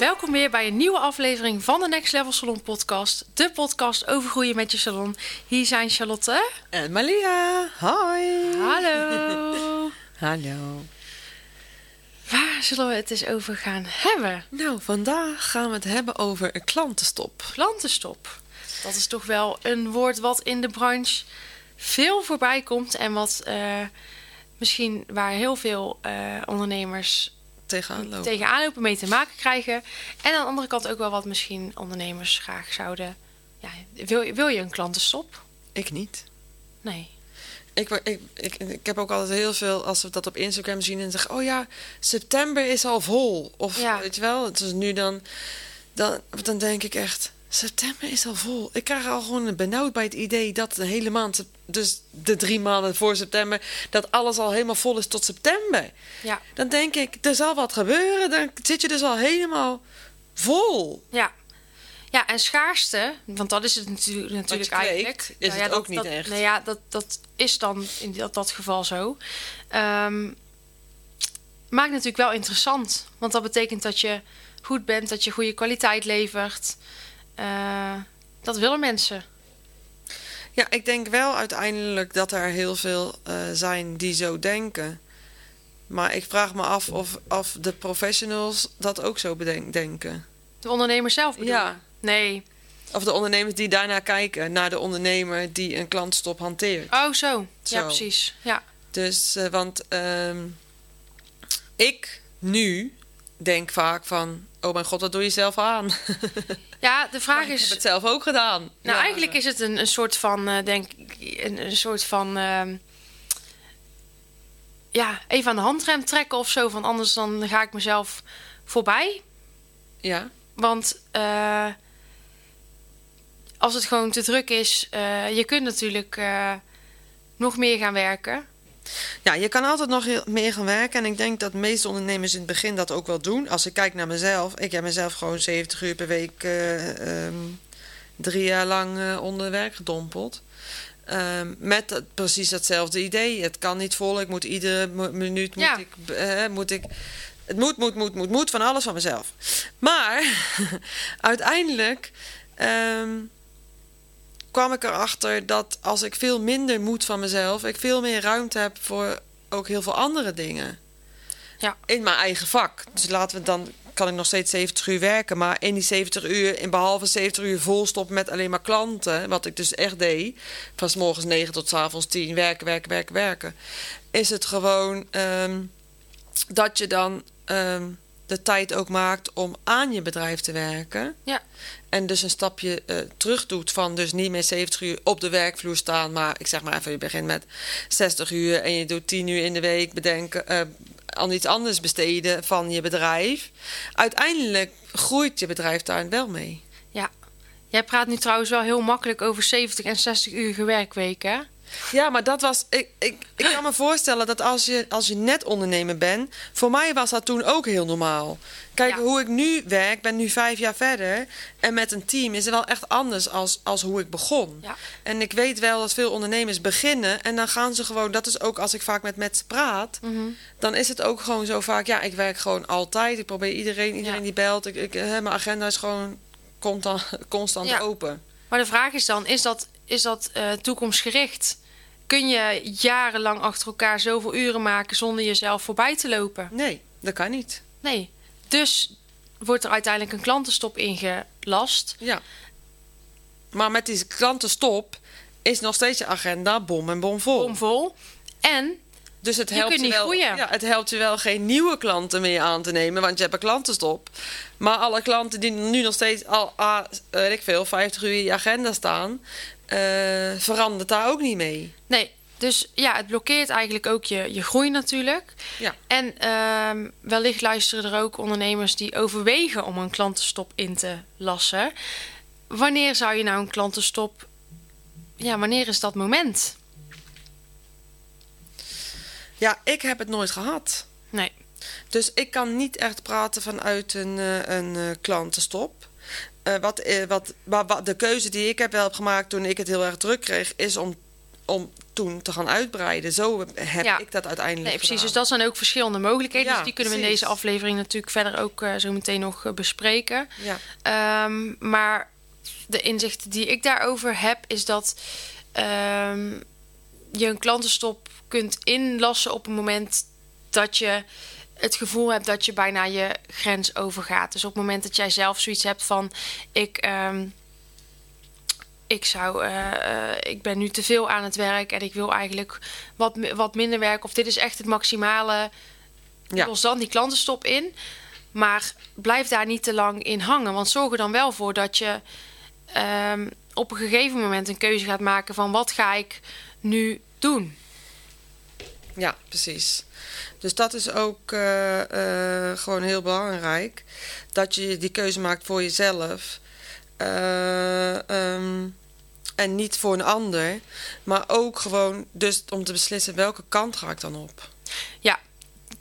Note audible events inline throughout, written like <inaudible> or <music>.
Welkom weer bij een nieuwe aflevering van de Next Level Salon podcast. De podcast over groeien met je salon. Hier zijn Charlotte. En Malia, hoi. Hallo. <laughs> Hallo. Waar zullen we het eens over gaan hebben? Nou, vandaag gaan we het hebben over een klantenstop. Klantenstop. Dat is toch wel een woord wat in de branche veel voorbij komt. En wat eh, misschien waar heel veel eh, ondernemers Tegenaan lopen. tegenaan lopen mee te maken krijgen. En aan de andere kant ook wel wat misschien ondernemers graag zouden... Ja, wil, je- wil je een klantenstop? Ik niet. Nee. Ik, ik, ik, ik heb ook altijd heel veel, als we dat op Instagram zien en zeggen, oh ja, september is al vol. Of Ja. weet je wel, het is nu dan, dan, dan denk ik echt, september is al vol. Ik krijg al gewoon benauwd bij het idee dat de hele maand, dus de drie maanden voor september, dat alles al helemaal vol is tot september. Ja. Dan denk ik, er zal wat gebeuren. Dan zit je dus al helemaal vol. Ja. Ja, en schaarste, want dat is het natuurlijk, natuurlijk kweekt, eigenlijk. is Nou het ja, ook niet dat, echt. Nou ja, dat, dat is dan in dat, dat geval zo. Ehm, maakt natuurlijk wel interessant. Want dat betekent dat je goed bent, dat je goede kwaliteit levert. Eh, dat willen mensen. Ja, ik denk wel uiteindelijk dat er heel veel eh, zijn die zo denken. Maar ik vraag me af of, of de professionals dat ook zo bedenk- denken. De ondernemer zelf bedoel Ja. Nee. Of de ondernemers die daarnaar kijken, naar de ondernemer die een klantstop hanteert. Oh, zo. Ja, Zo. precies. Ja. Dus, eh, want ehm, ik nu denk vaak van, oh mijn god, wat doe je zelf aan? <laughs> ja, de vraag Maar ik is... heb het zelf ook gedaan. Nou, Ja. eigenlijk is het een, een soort van, eh, denk ik, een, een soort van, ehm, ja, even aan de handrem trekken of zo, van anders dan ga ik mezelf voorbij. Ja, Want eh, als het gewoon te druk is, eh, je kunt natuurlijk nog meer gaan werken. Ja, je kan altijd nog heel, meer gaan werken. En ik denk dat de meeste ondernemers in het begin dat ook wel doen. Als ik kijk naar mezelf. Ik heb mezelf gewoon 70 uur per week eh, ehm, drie jaar lang eh, onder werk gedompeld. Ehm, met precies hetzelfde idee. Het kan niet vol. Ik moet iedere minuut moet Ja. ik, eh, moet ik. Het moet, moet, moet, moet, moet van alles van mezelf. Maar <laughs> uiteindelijk ehm, kwam ik erachter dat als ik veel minder moet van mezelf, ik veel meer ruimte heb voor ook heel veel andere dingen. Ja. In mijn eigen vak. Dus laten we dan kan ik nog steeds 70 uur werken, maar in die 70 uur, in behalve 70 uur volstop met alleen maar klanten, wat ik dus echt deed, van s morgens 9 tot s avonds 10 werken, werken, werken, werken, is het gewoon ehm, dat je dan ehm, de tijd ook maakt om aan je bedrijf te werken. Ja. En dus een stapje eh, terug doet van dus niet meer 70 uur op de werkvloer staan. Maar ik zeg maar even, je begint met 60 uur en je doet 10 uur in de week bedenken. eh, aan iets anders besteden van je bedrijf. Uiteindelijk groeit je bedrijf daar wel mee. Ja. Jij praat nu trouwens wel heel makkelijk over 70 en 60 uur werkweken. Ja, maar dat was. Ik, ik, ik kan me voorstellen dat als je, als je net ondernemer bent. Voor mij was dat toen ook heel normaal. Kijk, Ja. hoe ik nu werk, ben nu vijf jaar verder. En met een team is het wel echt anders als, als hoe ik begon. Ja. En ik weet wel dat veel ondernemers beginnen. En dan gaan ze gewoon. Dat is ook als ik vaak met mensen praat. Mhm. Dan is het ook gewoon zo vaak. Ja, ik werk gewoon altijd. Ik probeer iedereen, iedereen Ja. die belt. Ik, ik, hè, mijn agenda is gewoon constant, open. Maar de vraag is dan, is dat, is dat eh, toekomstgericht? Kun je jarenlang achter elkaar zoveel uren maken zonder jezelf voorbij te lopen? Nee, dat kan niet. Nee. Dus wordt er uiteindelijk een klantenstop ingelast. Ja. Maar met die klantenstop is nog steeds je agenda bom en bom vol. Bomvol. En Dus het Je helpt kunt niet wel, groeien. Ja, het helpt je wel geen nieuwe klanten meer aan te nemen, want je hebt een klantenstop. Maar alle klanten die nu nog steeds al, ah, weet ik veel, 50 uur in je agenda staan, eh, verandert daar ook niet mee. nee, Dus ja, het blokkeert eigenlijk ook je, je groei natuurlijk. Ja. En ehm, wellicht luisteren er ook ondernemers die overwegen om een klantenstop in te lassen. Wanneer zou je nou een klantenstop... Ja, wanneer is dat moment? Ja, ik heb het nooit gehad. Nee. Dus ik kan niet echt praten vanuit een, eh, een eh, klantenstop. Eh, wat, eh, wat, de keuze die ik heb wel heb gemaakt toen ik het heel erg druk kreeg, is om, om toen te gaan uitbreiden. Zo heb Ja. ik dat uiteindelijk Nee, precies. Dus dat zijn ook verschillende mogelijkheden. Ja, dus die kunnen we in deze aflevering natuurlijk verder ook eh, zo meteen nog bespreken. Ja, Ehm, maar de inzichten die ik daarover heb, is dat ehm, je een klantenstop kunt inlassen op het moment dat je het gevoel hebt dat je bijna je grens overgaat. Dus op het moment dat jij zelf zoiets hebt van ik. ehm, ik, zou, eh, eh, ik ben nu te veel aan het werk en ik wil eigenlijk wat, wat minder werk. Of dit is echt het maximale. Ja. Los dan die klantenstop in. Maar blijf daar niet te lang in hangen. Want zorg er dan wel voor dat je ehm, op een gegeven moment een keuze gaat maken van wat ga ik nu doen. Ja, precies. Dus dat is ook eh, eh, gewoon heel belangrijk. Dat je die keuze maakt voor jezelf. Eh, ehm, en niet voor een ander. Maar ook gewoon dus om te beslissen welke kant ga ik dan op. Ja.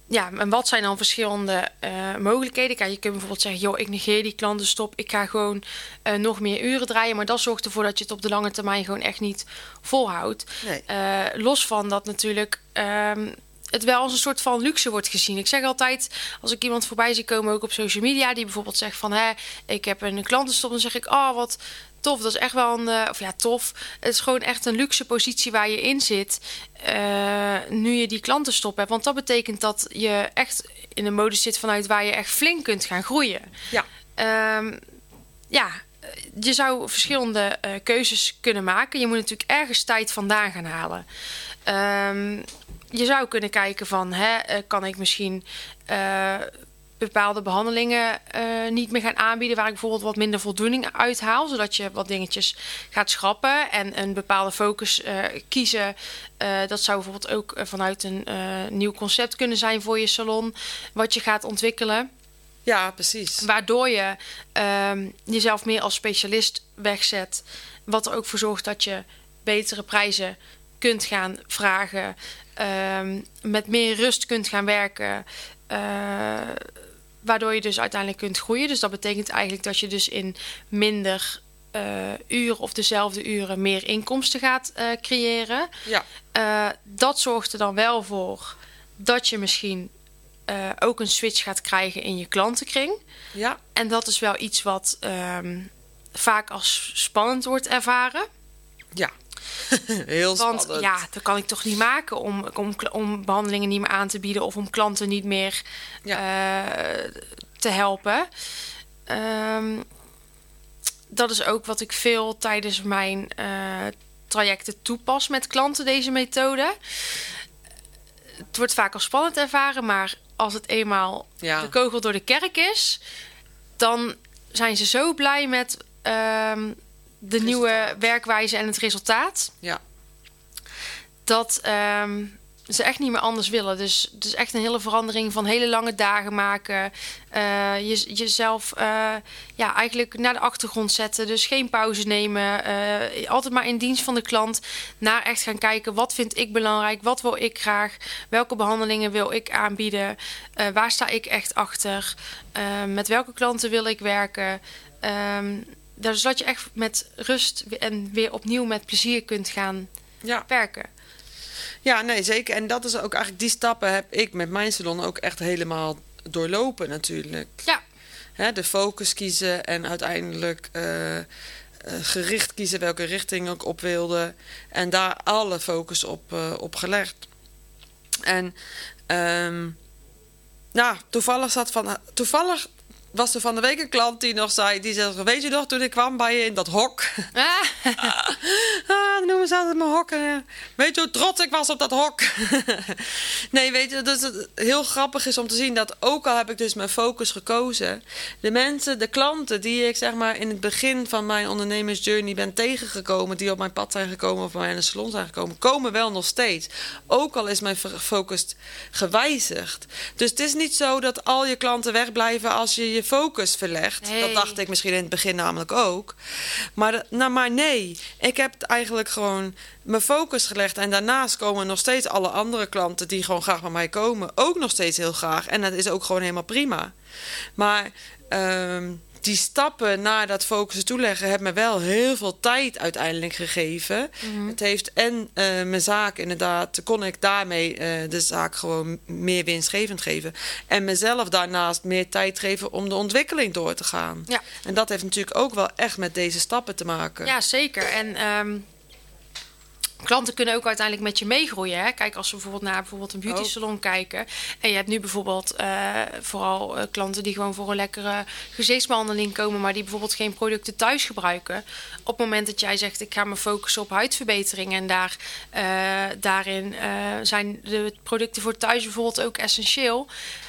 Ja, en wat zijn dan verschillende eh, mogelijkheden? Kijk, je kunt bijvoorbeeld zeggen, joh, ik negeer die klantenstop. Ik ga gewoon eh, nog meer uren draaien. Maar dat zorgt ervoor dat je het op de lange termijn gewoon echt niet volhoudt. Nee. Eh, los van dat natuurlijk ehm, het wel als een soort van luxe wordt gezien. Ik zeg altijd, als ik iemand voorbij zie komen, ook op social media, die bijvoorbeeld zegt van, hè, ik heb een klantenstop, dan zeg ik, oh, wat tof. Dat is echt wel een, eh, of ja, tof. Het is gewoon echt een luxe positie waar je in zit, eh, nu je die klantenstop hebt. Want dat betekent dat je echt in een modus zit vanuit waar je echt flink kunt gaan groeien. Ja. Ehm, ja, je zou verschillende eh, keuzes kunnen maken. Je moet natuurlijk ergens tijd vandaan gaan halen. Ehm, je zou kunnen kijken van, hè, kan ik misschien bepaalde behandelingen eh, niet meer gaan aanbieden... waar ik bijvoorbeeld wat minder voldoening uit haal... zodat je wat dingetjes gaat schrappen en een bepaalde focus eh, kiezen. Eh, dat zou bijvoorbeeld ook vanuit een nieuw concept kunnen zijn voor je salon... wat je gaat ontwikkelen... Ja, precies. Waardoor je ehm, jezelf meer als specialist wegzet. Wat er ook voor zorgt dat je betere prijzen kunt gaan vragen. ehm, met meer rust kunt gaan werken. Waardoor je dus uiteindelijk kunt groeien. Dus dat betekent eigenlijk dat je dus in minder eh, uren of dezelfde uren meer inkomsten gaat eh, creëren. Ja. Eh, dat zorgt er dan wel voor dat je misschien ook een switch gaat krijgen in je klantenkring. Ja. En dat is wel iets wat ehm, vaak als spannend wordt ervaren. Ja. <laughs> Heel Want spannend. ja, dat kan ik toch niet maken om, om, om behandelingen niet meer aan te bieden of om klanten niet meer eh, te helpen. Ehm, dat is ook wat ik veel tijdens mijn eh, trajecten toepas met klanten, deze methode. Het wordt vaak als spannend ervaren, maar als het eenmaal Ja. de kogel door de kerk is, dan zijn ze zo blij met ehm, de nieuwe werkwijze en het resultaat Ja. dat ehm, ze echt niet meer anders willen. Dus het is echt een hele verandering van hele lange dagen maken. Eh, je, jezelf eh, ja, eigenlijk naar de achtergrond zetten. Dus geen pauze nemen. eh, altijd maar in dienst van de klant. Naar echt gaan kijken, wat vind ik belangrijk? Wat wil ik graag? Welke behandelingen wil ik aanbieden? Waar sta ik echt achter? Met welke klanten wil ik werken? Ehm, dus dat je echt met rust en weer opnieuw met plezier kunt gaan Ja. werken. ja, nee, zeker. En dat is ook eigenlijk die stappen heb ik met mijn salon ook echt helemaal doorlopen natuurlijk. Ja, Hè, de focus kiezen en uiteindelijk eh, eh, gericht kiezen welke richting ik op wilde. En daar alle focus op, eh, op gelegd. En ehm, nou, toevallig zat van. Toevallig was er van de week een klant die nog zei... die zei, weet je nog, toen ik kwam bij je in dat hok... Ah, <laughs> Ah, dan noemen ze altijd mijn hok. eh. Weet je hoe trots ik was op dat hok? <laughs> nee, weet je, dat het heel grappig is om te zien dat ook al heb ik dus mijn focus gekozen, de mensen, de klanten die ik zeg maar in het begin van mijn ondernemersjourney ben tegengekomen, die op mijn pad zijn gekomen of bij mij in de salon zijn gekomen, komen wel nog steeds. Ook al is mijn focus gewijzigd. Dus het is niet zo dat al je klanten wegblijven als je je focus verlegt. Nee. Dat dacht ik misschien in het begin namelijk ook. Maar, nou, maar nee, ik heb eigenlijk gewoon mijn focus gelegd. En daarnaast komen nog steeds alle andere klanten die gewoon graag bij mij komen. Ook nog steeds heel graag. En dat is ook gewoon helemaal prima. Maar ehm, die stappen naar dat focussen toeleggen... hebben me wel heel veel tijd uiteindelijk gegeven. Het heeft en eh, mijn zaak inderdaad... kon ik daarmee eh, de zaak gewoon meer winstgevend geven. En mezelf daarnaast meer tijd geven om de ontwikkeling door te gaan. Ja. En dat heeft natuurlijk ook wel echt met deze stappen te maken. ja, zeker. En ehm, klanten kunnen ook uiteindelijk met je meegroeien. Hè? Kijk, als we bijvoorbeeld naar bijvoorbeeld een beauty salon kijken. En je hebt nu bijvoorbeeld eh, vooral eh, klanten die gewoon voor een lekkere gezichtsbehandeling komen, maar die bijvoorbeeld geen producten thuis gebruiken. Op het moment dat jij zegt, ik ga me focussen op huidverbetering en daar, eh, daarin zijn de producten voor thuis bijvoorbeeld ook essentieel.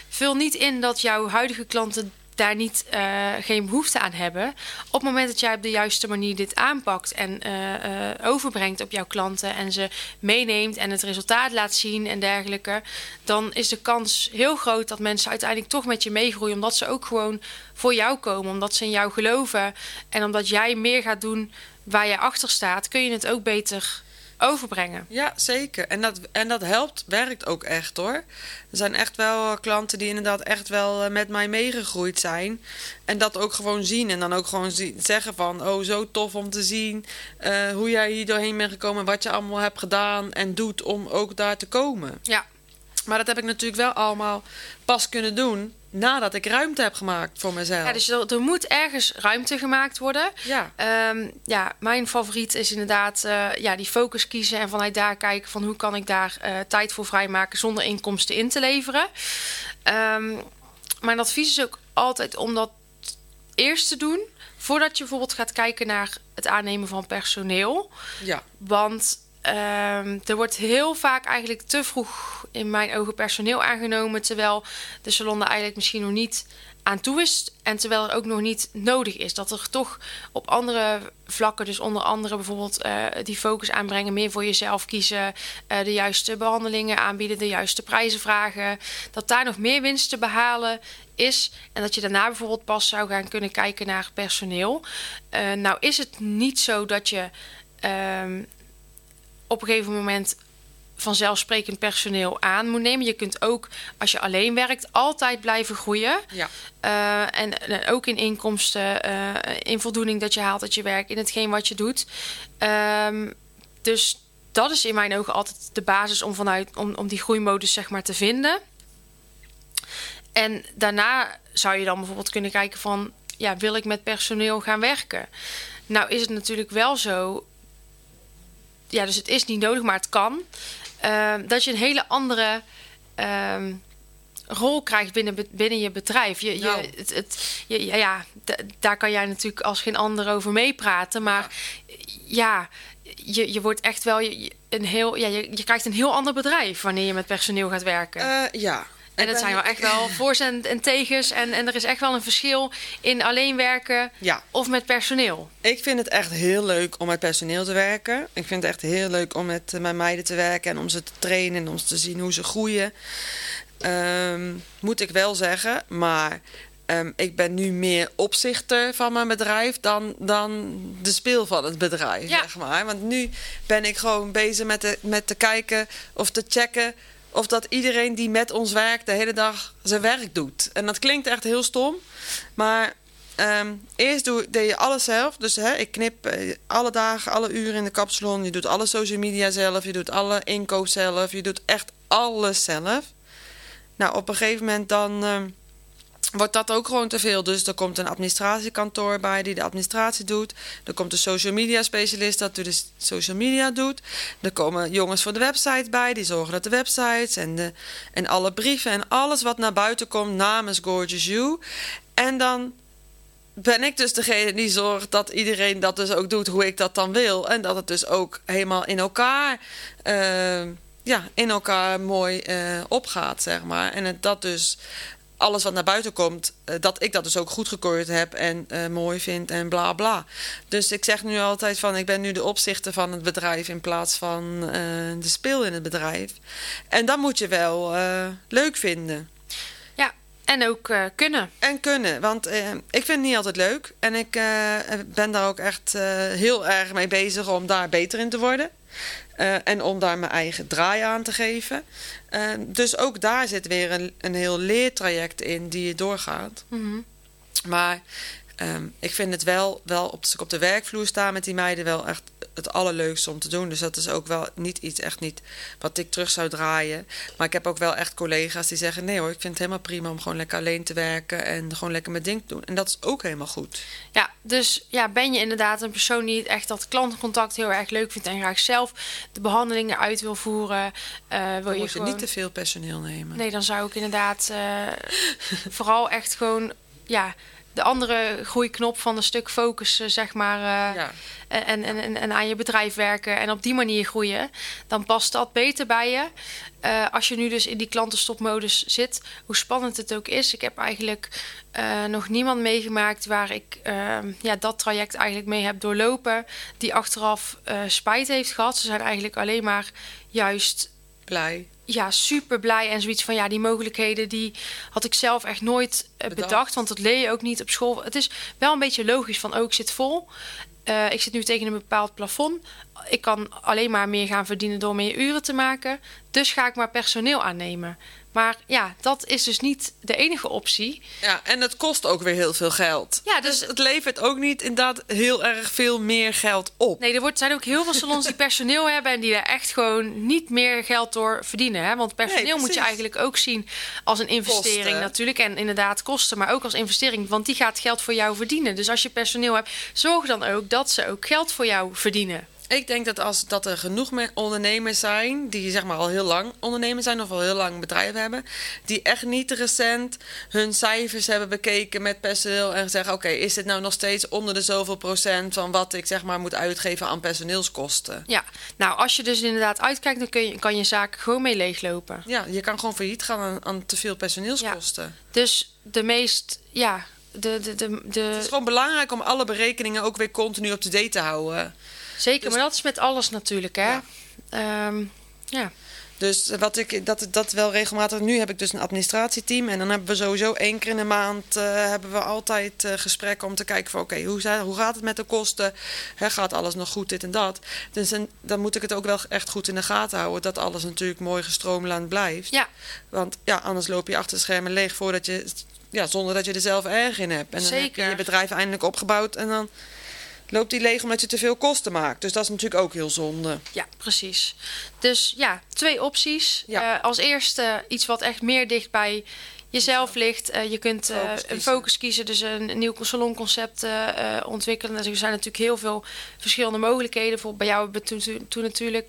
Vul niet in dat jouw huidige klanten daar niet, eh, geen behoefte aan hebben. Op het moment dat jij op de juiste manier dit aanpakt en eh, eh, overbrengt op jouw klanten en ze meeneemt en het resultaat laat zien en dergelijke, dan is de kans heel groot dat mensen uiteindelijk toch met je meegroeien, omdat ze ook gewoon voor jou komen, omdat ze in jou geloven en omdat jij meer gaat doen waar jij achter staat, kun je het ook beter overbrengen. Ja, zeker. En dat, en dat helpt, werkt ook echt hoor. Er zijn echt wel klanten die inderdaad echt wel eh, met mij meegegroeid zijn. En dat ook gewoon zien. En dan ook gewoon zeggen van, oh zo tof om te zien eh, hoe jij hier doorheen bent gekomen. Wat je allemaal hebt gedaan en doet om ook daar te komen. Ja, Maar dat heb ik natuurlijk wel allemaal pas kunnen doen nadat ik ruimte heb gemaakt voor mezelf. ja dus er, er moet ergens ruimte gemaakt worden. ja. Ehm, ja, mijn favoriet is inderdaad eh, ja, die focus kiezen en vanuit daar kijken van hoe kan ik daar eh, tijd voor vrijmaken zonder inkomsten in te leveren. Ehm, mijn advies is ook altijd om dat eerst te doen voordat je bijvoorbeeld gaat kijken naar het aannemen van personeel. ja. Want ehm, er wordt heel vaak eigenlijk te vroeg in mijn ogen personeel aangenomen. Terwijl de salon er eigenlijk misschien nog niet aan toe is. En terwijl er ook nog niet nodig is. Dat er toch op andere vlakken, dus onder andere bijvoorbeeld eh, die focus aanbrengen. Meer voor jezelf kiezen. eh, de juiste behandelingen aanbieden. De juiste prijzen vragen. Dat daar nog meer winst te behalen is. En dat je daarna bijvoorbeeld pas zou gaan kunnen kijken naar personeel. Eh, nou is het niet zo dat je ehm, op een gegeven moment vanzelfsprekend personeel aan moet nemen. Je kunt ook, als je alleen werkt, altijd blijven groeien. Ja. Eh, en, en ook in inkomsten, eh, in voldoening dat je haalt uit je werk, in hetgeen wat je doet. Ehm, dus dat is in mijn ogen altijd de basis om, vanuit, om, om die groeimodus zeg maar, te vinden. En daarna zou je dan bijvoorbeeld kunnen kijken van... ja, wil ik met personeel gaan werken? Nou is het natuurlijk wel zo... ja, dus het is niet nodig, maar het kan... ehm, dat je een hele andere ehm, rol krijgt binnen, binnen je bedrijf. Je, je, Nou. het, het, je- ja, daar kan jij natuurlijk als geen ander over meepraten. Maar ja, je, je wordt echt wel je, je- een heel... Ja, je, je krijgt een heel ander bedrijf wanneer je met personeel gaat werken. Eh, ja. En dat zijn wel echt wel <laughs> voor's en, en tegens. En, en er is echt wel een verschil in alleen werken Ja. of met personeel. Ik vind het echt heel leuk om met personeel te werken. Ik vind het echt heel leuk om met eh, mijn meiden te werken en om ze te trainen en om ze te zien hoe ze groeien. Ehm, moet ik wel zeggen, maar ehm, ik ben nu meer opzichter van mijn bedrijf dan, dan de speel van het bedrijf, Ja. zeg maar. Want nu ben ik gewoon bezig met, de, met te kijken of te checken of dat iedereen die met ons werkt de hele dag zijn werk doet. En dat klinkt echt heel stom, maar Ehm, eerst doe, deed je alles zelf. Dus hè, ik knip eh, alle dagen, alle uren in de kapsalon. Je doet alle social media zelf. Je doet alle inkoop zelf. Je doet echt alles zelf. Nou, op een gegeven moment dan... ehm, wordt dat ook gewoon te veel. Dus er komt een administratiekantoor bij die de administratie doet. Er komt een social media specialist dat de social media doet. Er komen jongens voor de website bij die zorgen dat de websites en, de, en alle brieven en alles wat naar buiten komt namens Gorgeous You. En dan ben ik dus degene die zorgt dat iedereen dat dus ook doet hoe ik dat dan wil. En dat het dus ook helemaal in elkaar, eh, ja, in elkaar mooi eh, opgaat, zeg maar. En dat dus alles wat naar buiten komt, eh, dat ik dat dus ook goedgekeurd heb en eh, mooi vind en bla bla. Dus ik zeg nu altijd van ik ben nu de opzichter van het bedrijf in plaats van eh, de speel in het bedrijf. En dat moet je wel leuk vinden. Ja, en ook kunnen. En kunnen, want ik vind het niet altijd leuk. En ik ben daar ook echt heel erg mee bezig om daar beter in te worden. Eh, en om daar mijn eigen draai aan te geven. Eh, dus ook daar zit weer een, een heel leertraject in die je doorgaat. Mhm. Maar ehm, ik vind het wel, wel op, als ik op de werkvloer sta met die meiden, wel echt het allerleukste om te doen. Dus dat is ook wel niet iets, echt niet wat ik terug zou draaien. Maar ik heb ook wel echt collega's die zeggen: nee hoor, ik vind het helemaal prima om gewoon lekker alleen te werken en gewoon lekker mijn ding te doen. En dat is ook helemaal goed. Ja, dus ja, ben je inderdaad een persoon die echt dat klantencontact heel erg leuk vindt en graag zelf de behandelingen uit wil voeren? eh, wil Dan je moet je gewoon... niet te veel personeel nemen. Nee, dan zou ik inderdaad eh, <laughs> vooral echt gewoon ja, de andere groeiknop van een stuk focussen, zeg maar. eh, Ja. en, en, en, en aan je bedrijf werken en op die manier groeien. Dan past dat beter bij je. Eh, als je nu dus in die klantenstopmodus zit, hoe spannend het ook is. Ik heb eigenlijk eh, nog niemand meegemaakt waar ik eh, ja, dat traject eigenlijk mee heb doorlopen. Die achteraf spijt heeft gehad. Ze zijn eigenlijk alleen maar juist Blij. Ja, super blij en zoiets van ja, die mogelijkheden die had ik zelf echt nooit eh, bedacht. Bedacht. want dat leer je ook niet op school. Het is wel een beetje logisch van ook ik zit vol. Eh, ik zit nu tegen een bepaald plafond. Ik kan alleen maar meer gaan verdienen door meer uren te maken. Dus ga ik maar personeel aannemen. Maar ja, dat is dus niet de enige optie. Ja, en het kost ook weer heel veel geld. Ja, dus dus- het levert ook niet inderdaad heel erg veel meer geld op. Nee, er wordt, zijn ook heel veel salons die personeel hebben en die er echt gewoon niet meer geld door verdienen. Hè? Want personeel Nee, moet je eigenlijk ook zien als een investering Kosten. natuurlijk. En inderdaad kosten, maar ook als investering. Want die gaat geld voor jou verdienen. Dus als je personeel hebt, zorg dan ook dat ze ook geld voor jou verdienen. Ik denk dat als dat er genoeg me- ondernemers zijn die zeg maar al heel lang ondernemers zijn of al heel lang bedrijf hebben, die echt niet recent hun cijfers hebben bekeken met personeel en zeggen: oké, is dit nou nog steeds onder de zoveel procent van wat ik zeg maar moet uitgeven aan personeelskosten? Ja, nou als je dus inderdaad uitkijkt, dan kun je, kan je zaak gewoon mee leeglopen. Ja, je kan gewoon failliet gaan aan, aan te veel personeelskosten. Dus de meest, ja, de, de, de, de, Het is gewoon belangrijk om alle berekeningen ook weer continu up to date te houden. Zeker, dus- maar dat is met alles natuurlijk, hè. Ja. Ehm, ja. Dus wat ik, dat, dat wel regelmatig. Nu heb ik dus een administratieteam. En dan hebben we sowieso één keer in de maand. eh, hebben we altijd eh, gesprekken om te kijken van oké, hoe, hoe gaat het met de kosten? Hè, gaat alles nog goed, dit en dat? Dus en, dan moet ik het ook wel echt goed in de gaten houden. Dat alles natuurlijk mooi gestroomlijnd blijft. ja, Want ja, anders loop je achter de schermen leeg voordat je. Ja, zonder dat je er zelf erg in hebt. En dan heb je Zeker. je bedrijf eindelijk opgebouwd. En dan loopt die leeg omdat je te veel kosten maakt. Dus dat is natuurlijk ook heel zonde. Ja, precies. Dus ja, twee opties. Ja. Eh, als eerste iets wat echt meer dicht bij jezelf ligt. Eh, je kunt eh, een focus kiezen, dus een, nieuw salonconcept eh, ontwikkelen. Dus er zijn natuurlijk heel veel verschillende mogelijkheden. Bijvoorbeeld bij jou hebben we toen, toen natuurlijk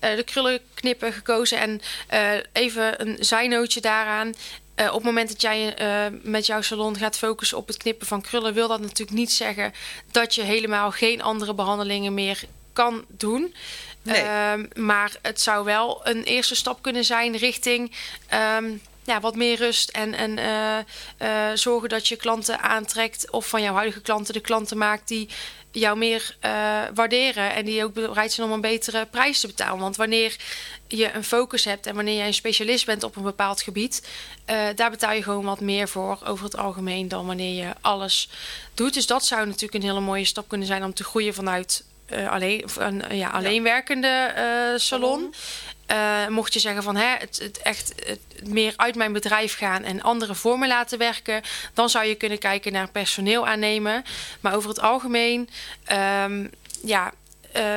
de krullen knippen gekozen. En even een zijnootje daaraan. Eh, op het moment dat jij eh, met jouw salon gaat focussen op het knippen van krullen, wil dat natuurlijk niet zeggen dat je helemaal geen andere behandelingen meer kan doen. Nee. Ehm, maar het zou wel een eerste stap kunnen zijn richting ehm, ja, wat meer rust en, en eh, zorgen dat je klanten aantrekt of van jouw huidige klanten de klanten maakt die jou meer eh, waarderen en die ook bereid zijn om een betere prijs te betalen. Want wanneer je een focus hebt en wanneer jij een specialist bent op een bepaald gebied, eh, daar betaal je gewoon wat meer voor over het algemeen dan wanneer je alles doet. Dus dat zou natuurlijk een hele mooie stap kunnen zijn om te groeien vanuit eh, alleen, of een ja, alleenwerkende eh, salon. Eh, mocht je zeggen van hè, het, het echt het meer uit mijn bedrijf gaan en anderen voor me laten werken, dan zou je kunnen kijken naar personeel aannemen. Maar over het algemeen, ehm, ja, eh,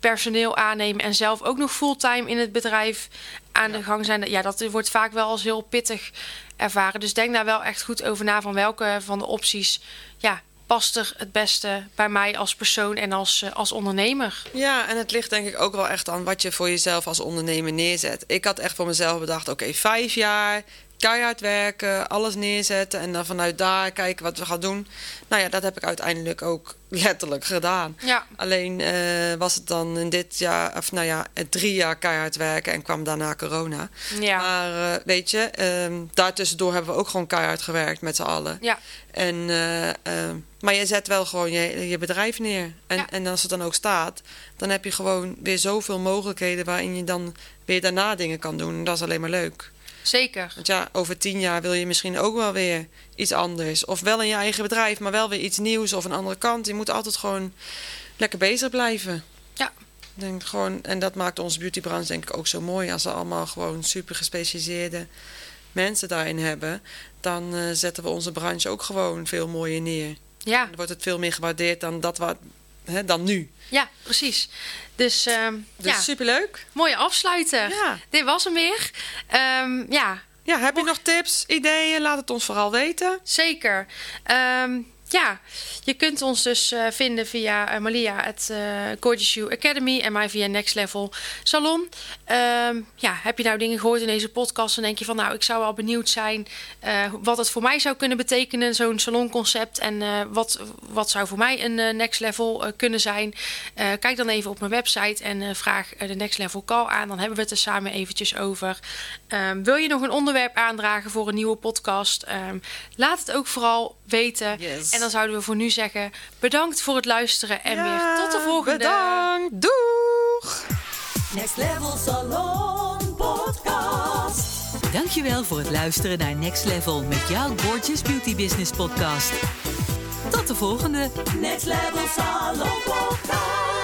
personeel aannemen en zelf ook nog fulltime in het bedrijf aan de gang zijn. Ja, dat wordt vaak wel als heel pittig ervaren. Dus denk daar wel echt goed over na van welke van de opties ja, past er het beste bij mij als persoon en als, eh, als ondernemer. Ja, en het ligt denk ik ook wel echt aan wat je voor jezelf als ondernemer neerzet. Ik had echt voor mezelf bedacht, oké, vijf jaar, keihard werken, alles neerzetten en dan vanuit daar kijken wat we gaan doen. Nou ja, dat heb ik uiteindelijk ook <laughs> letterlijk gedaan. Ja. Alleen eh, was het dan in dit jaar, of nou ja, eh, drie jaar keihard werken en kwam daarna corona. Ja. Maar eh, weet je, ehm daartussendoor hebben we ook gewoon keihard gewerkt met z'n allen. Ja, En, maar je zet wel gewoon je, je bedrijf neer. En, Ja. en als het dan ook staat, dan heb je gewoon weer zoveel mogelijkheden waarin je dan weer daarna dingen kan doen. En dat is alleen maar leuk. Zeker. Want ja, over tien jaar wil je misschien ook wel weer iets anders. Of wel in je eigen bedrijf, maar wel weer iets nieuws of een andere kant. Je moet altijd gewoon lekker bezig blijven. Ja. Denk gewoon, en dat maakt onze beautybranche denk ik ook zo mooi. Als we allemaal gewoon super gespecialiseerde mensen daarin hebben... dan eh, zetten we onze branche ook gewoon veel mooier neer. Ja, Dan wordt het veel meer gewaardeerd dan, dat wat, hè, dan nu. ja precies. Dus, ehm, Dus ja, superleuk. mooie afsluiter. Ja. Dit was hem weer. Ehm, ja, Ja, heb je nog tips, ideeën? Laat het ons vooral weten. Zeker. Ehm, ja, je kunt ons dus eh, vinden via eh, Malia, het eh, Gorgeous You Academy en mij via Next Level Salon. Ehm, ja, heb je nou dingen gehoord in deze podcast en denk je van nou, ik zou wel benieuwd zijn wat het voor mij zou kunnen betekenen, zo'n salonconcept en wat, wat zou voor mij een Next Level kunnen zijn. Kijk dan even op mijn website en vraag de Next Level Call aan, dan hebben we het er samen eventjes over. Ehm, wil je nog een onderwerp aandragen voor een nieuwe podcast? Ehm, laat het ook vooral weten. Yes. En dan zouden we voor nu zeggen: bedankt voor het luisteren en Ja, weer tot de volgende. Bedankt. Doeg! Next Level Salon Podcast. Dankjewel voor het luisteren naar Next Level met jouw Gorgeous Beauty Business podcast. Tot de volgende! Next Level Salon Podcast.